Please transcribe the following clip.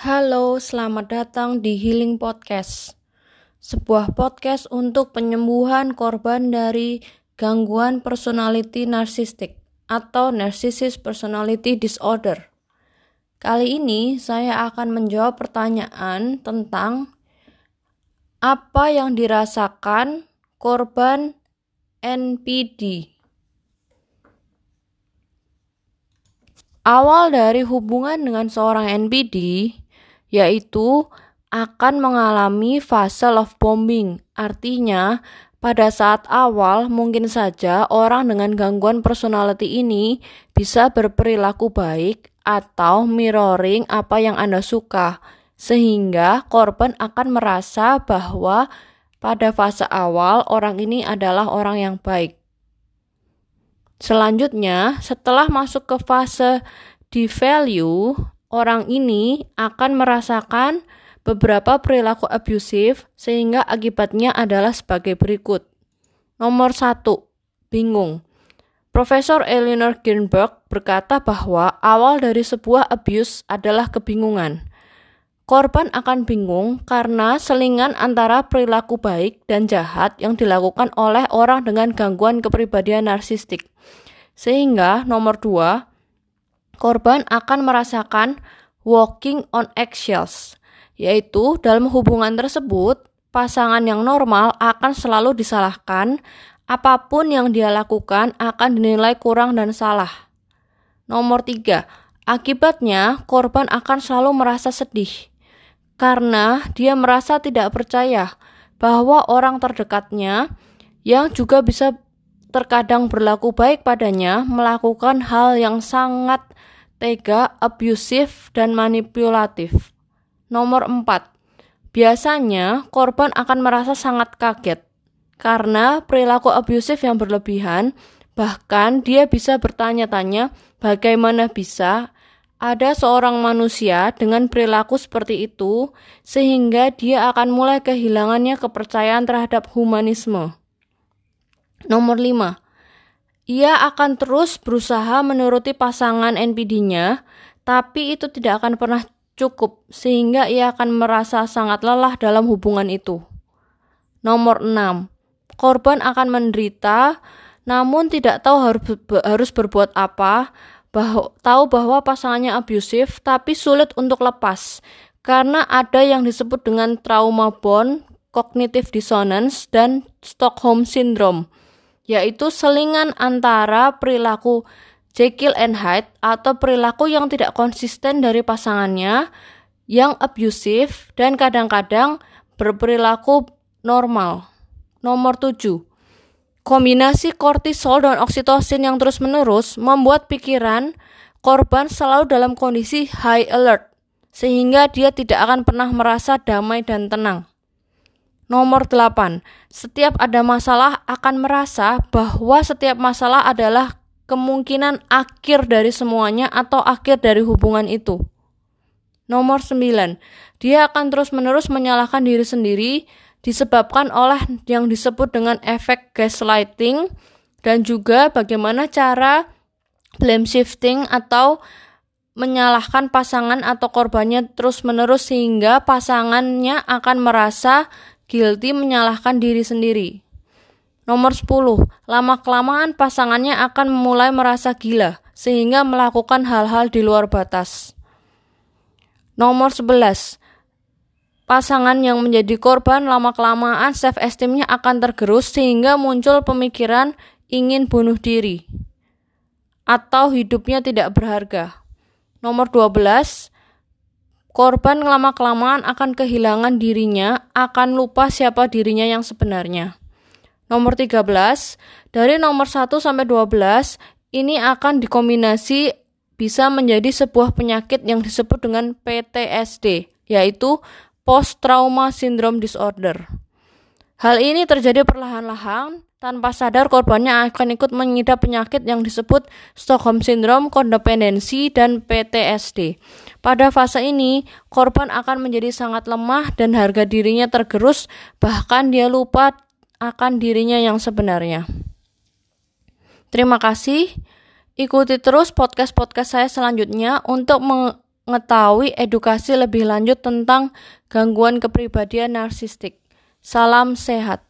Halo, selamat datang di Healing Podcast. Sebuah podcast untuk penyembuhan korban dari gangguan personality narcissistic atau narcissist personality disorder. Kali ini saya akan menjawab pertanyaan tentang apa yang dirasakan korban NPD. Awal dari hubungan dengan seorang NPD yaitu akan mengalami fase love bombing. Artinya, pada saat awal mungkin saja orang dengan gangguan personality ini bisa berperilaku baik atau mirroring apa yang Anda suka, sehingga korban akan merasa bahwa pada fase awal orang ini adalah orang yang baik. Selanjutnya, setelah masuk ke fase devalue, orang ini akan merasakan beberapa perilaku abusif sehingga akibatnya adalah sebagai berikut. Nomor satu, bingung. Profesor Eleanor Girnberg berkata bahwa awal dari sebuah abuse adalah kebingungan. Korban akan bingung karena selingan antara perilaku baik dan jahat yang dilakukan oleh orang dengan gangguan kepribadian narsistik. Sehingga nomor dua, korban akan merasakan walking on eggshells, yaitu dalam hubungan tersebut, pasangan yang normal akan selalu disalahkan, apa pun yang dia lakukan akan dinilai kurang dan salah. Nomor tiga, akibatnya korban akan selalu merasa sedih, karena dia merasa tidak percaya bahwa orang terdekatnya yang juga bisa terkadang berlaku baik padanya melakukan hal yang sangat tega, abusif, dan manipulatif. Nomor 4. Biasanya korban akan merasa sangat kaget karena perilaku abusif yang berlebihan, bahkan dia bisa bertanya-tanya bagaimana bisa ada seorang manusia dengan perilaku seperti itu sehingga dia akan mulai kehilangannya kepercayaan terhadap humanisme. Nomor 5 ia akan terus berusaha menuruti pasangan NPD-nya, tapi itu tidak akan pernah cukup sehingga ia akan merasa sangat lelah dalam hubungan itu. Nomor 6. Korban akan menderita namun tidak tahu harus berbuat apa, bah tahu bahwa pasangannya abusif tapi sulit untuk lepas karena ada yang disebut dengan trauma bond, cognitive dissonance dan Stockholm syndrome yaitu selingan antara perilaku Jekyll and Hyde atau perilaku yang tidak konsisten dari pasangannya yang abusif dan kadang-kadang berperilaku normal. Nomor 7. Kombinasi kortisol dan oksitosin yang terus-menerus membuat pikiran korban selalu dalam kondisi high alert sehingga dia tidak akan pernah merasa damai dan tenang. Nomor 8. Setiap ada masalah akan merasa bahwa setiap masalah adalah kemungkinan akhir dari semuanya atau akhir dari hubungan itu. Nomor 9. Dia akan terus-menerus menyalahkan diri sendiri disebabkan oleh yang disebut dengan efek gaslighting dan juga bagaimana cara blame shifting atau menyalahkan pasangan atau korbannya terus-menerus sehingga pasangannya akan merasa guilty menyalahkan diri sendiri. Nomor 10. Lama-kelamaan pasangannya akan mulai merasa gila sehingga melakukan hal-hal di luar batas. Nomor 11. Pasangan yang menjadi korban lama-kelamaan self-esteemnya akan tergerus sehingga muncul pemikiran ingin bunuh diri atau hidupnya tidak berharga. Nomor 12 Korban lama-kelamaan akan kehilangan dirinya, akan lupa siapa dirinya yang sebenarnya. Nomor 13, dari nomor 1 sampai 12, ini akan dikombinasi bisa menjadi sebuah penyakit yang disebut dengan PTSD, yaitu Post Trauma Syndrome Disorder. Hal ini terjadi perlahan-lahan tanpa sadar korbannya akan ikut mengidap penyakit yang disebut Stockholm Syndrome, kodependensi, dan PTSD. Pada fase ini, korban akan menjadi sangat lemah dan harga dirinya tergerus, bahkan dia lupa akan dirinya yang sebenarnya. Terima kasih. Ikuti terus podcast-podcast saya selanjutnya untuk mengetahui edukasi lebih lanjut tentang gangguan kepribadian narsistik. Salam sehat.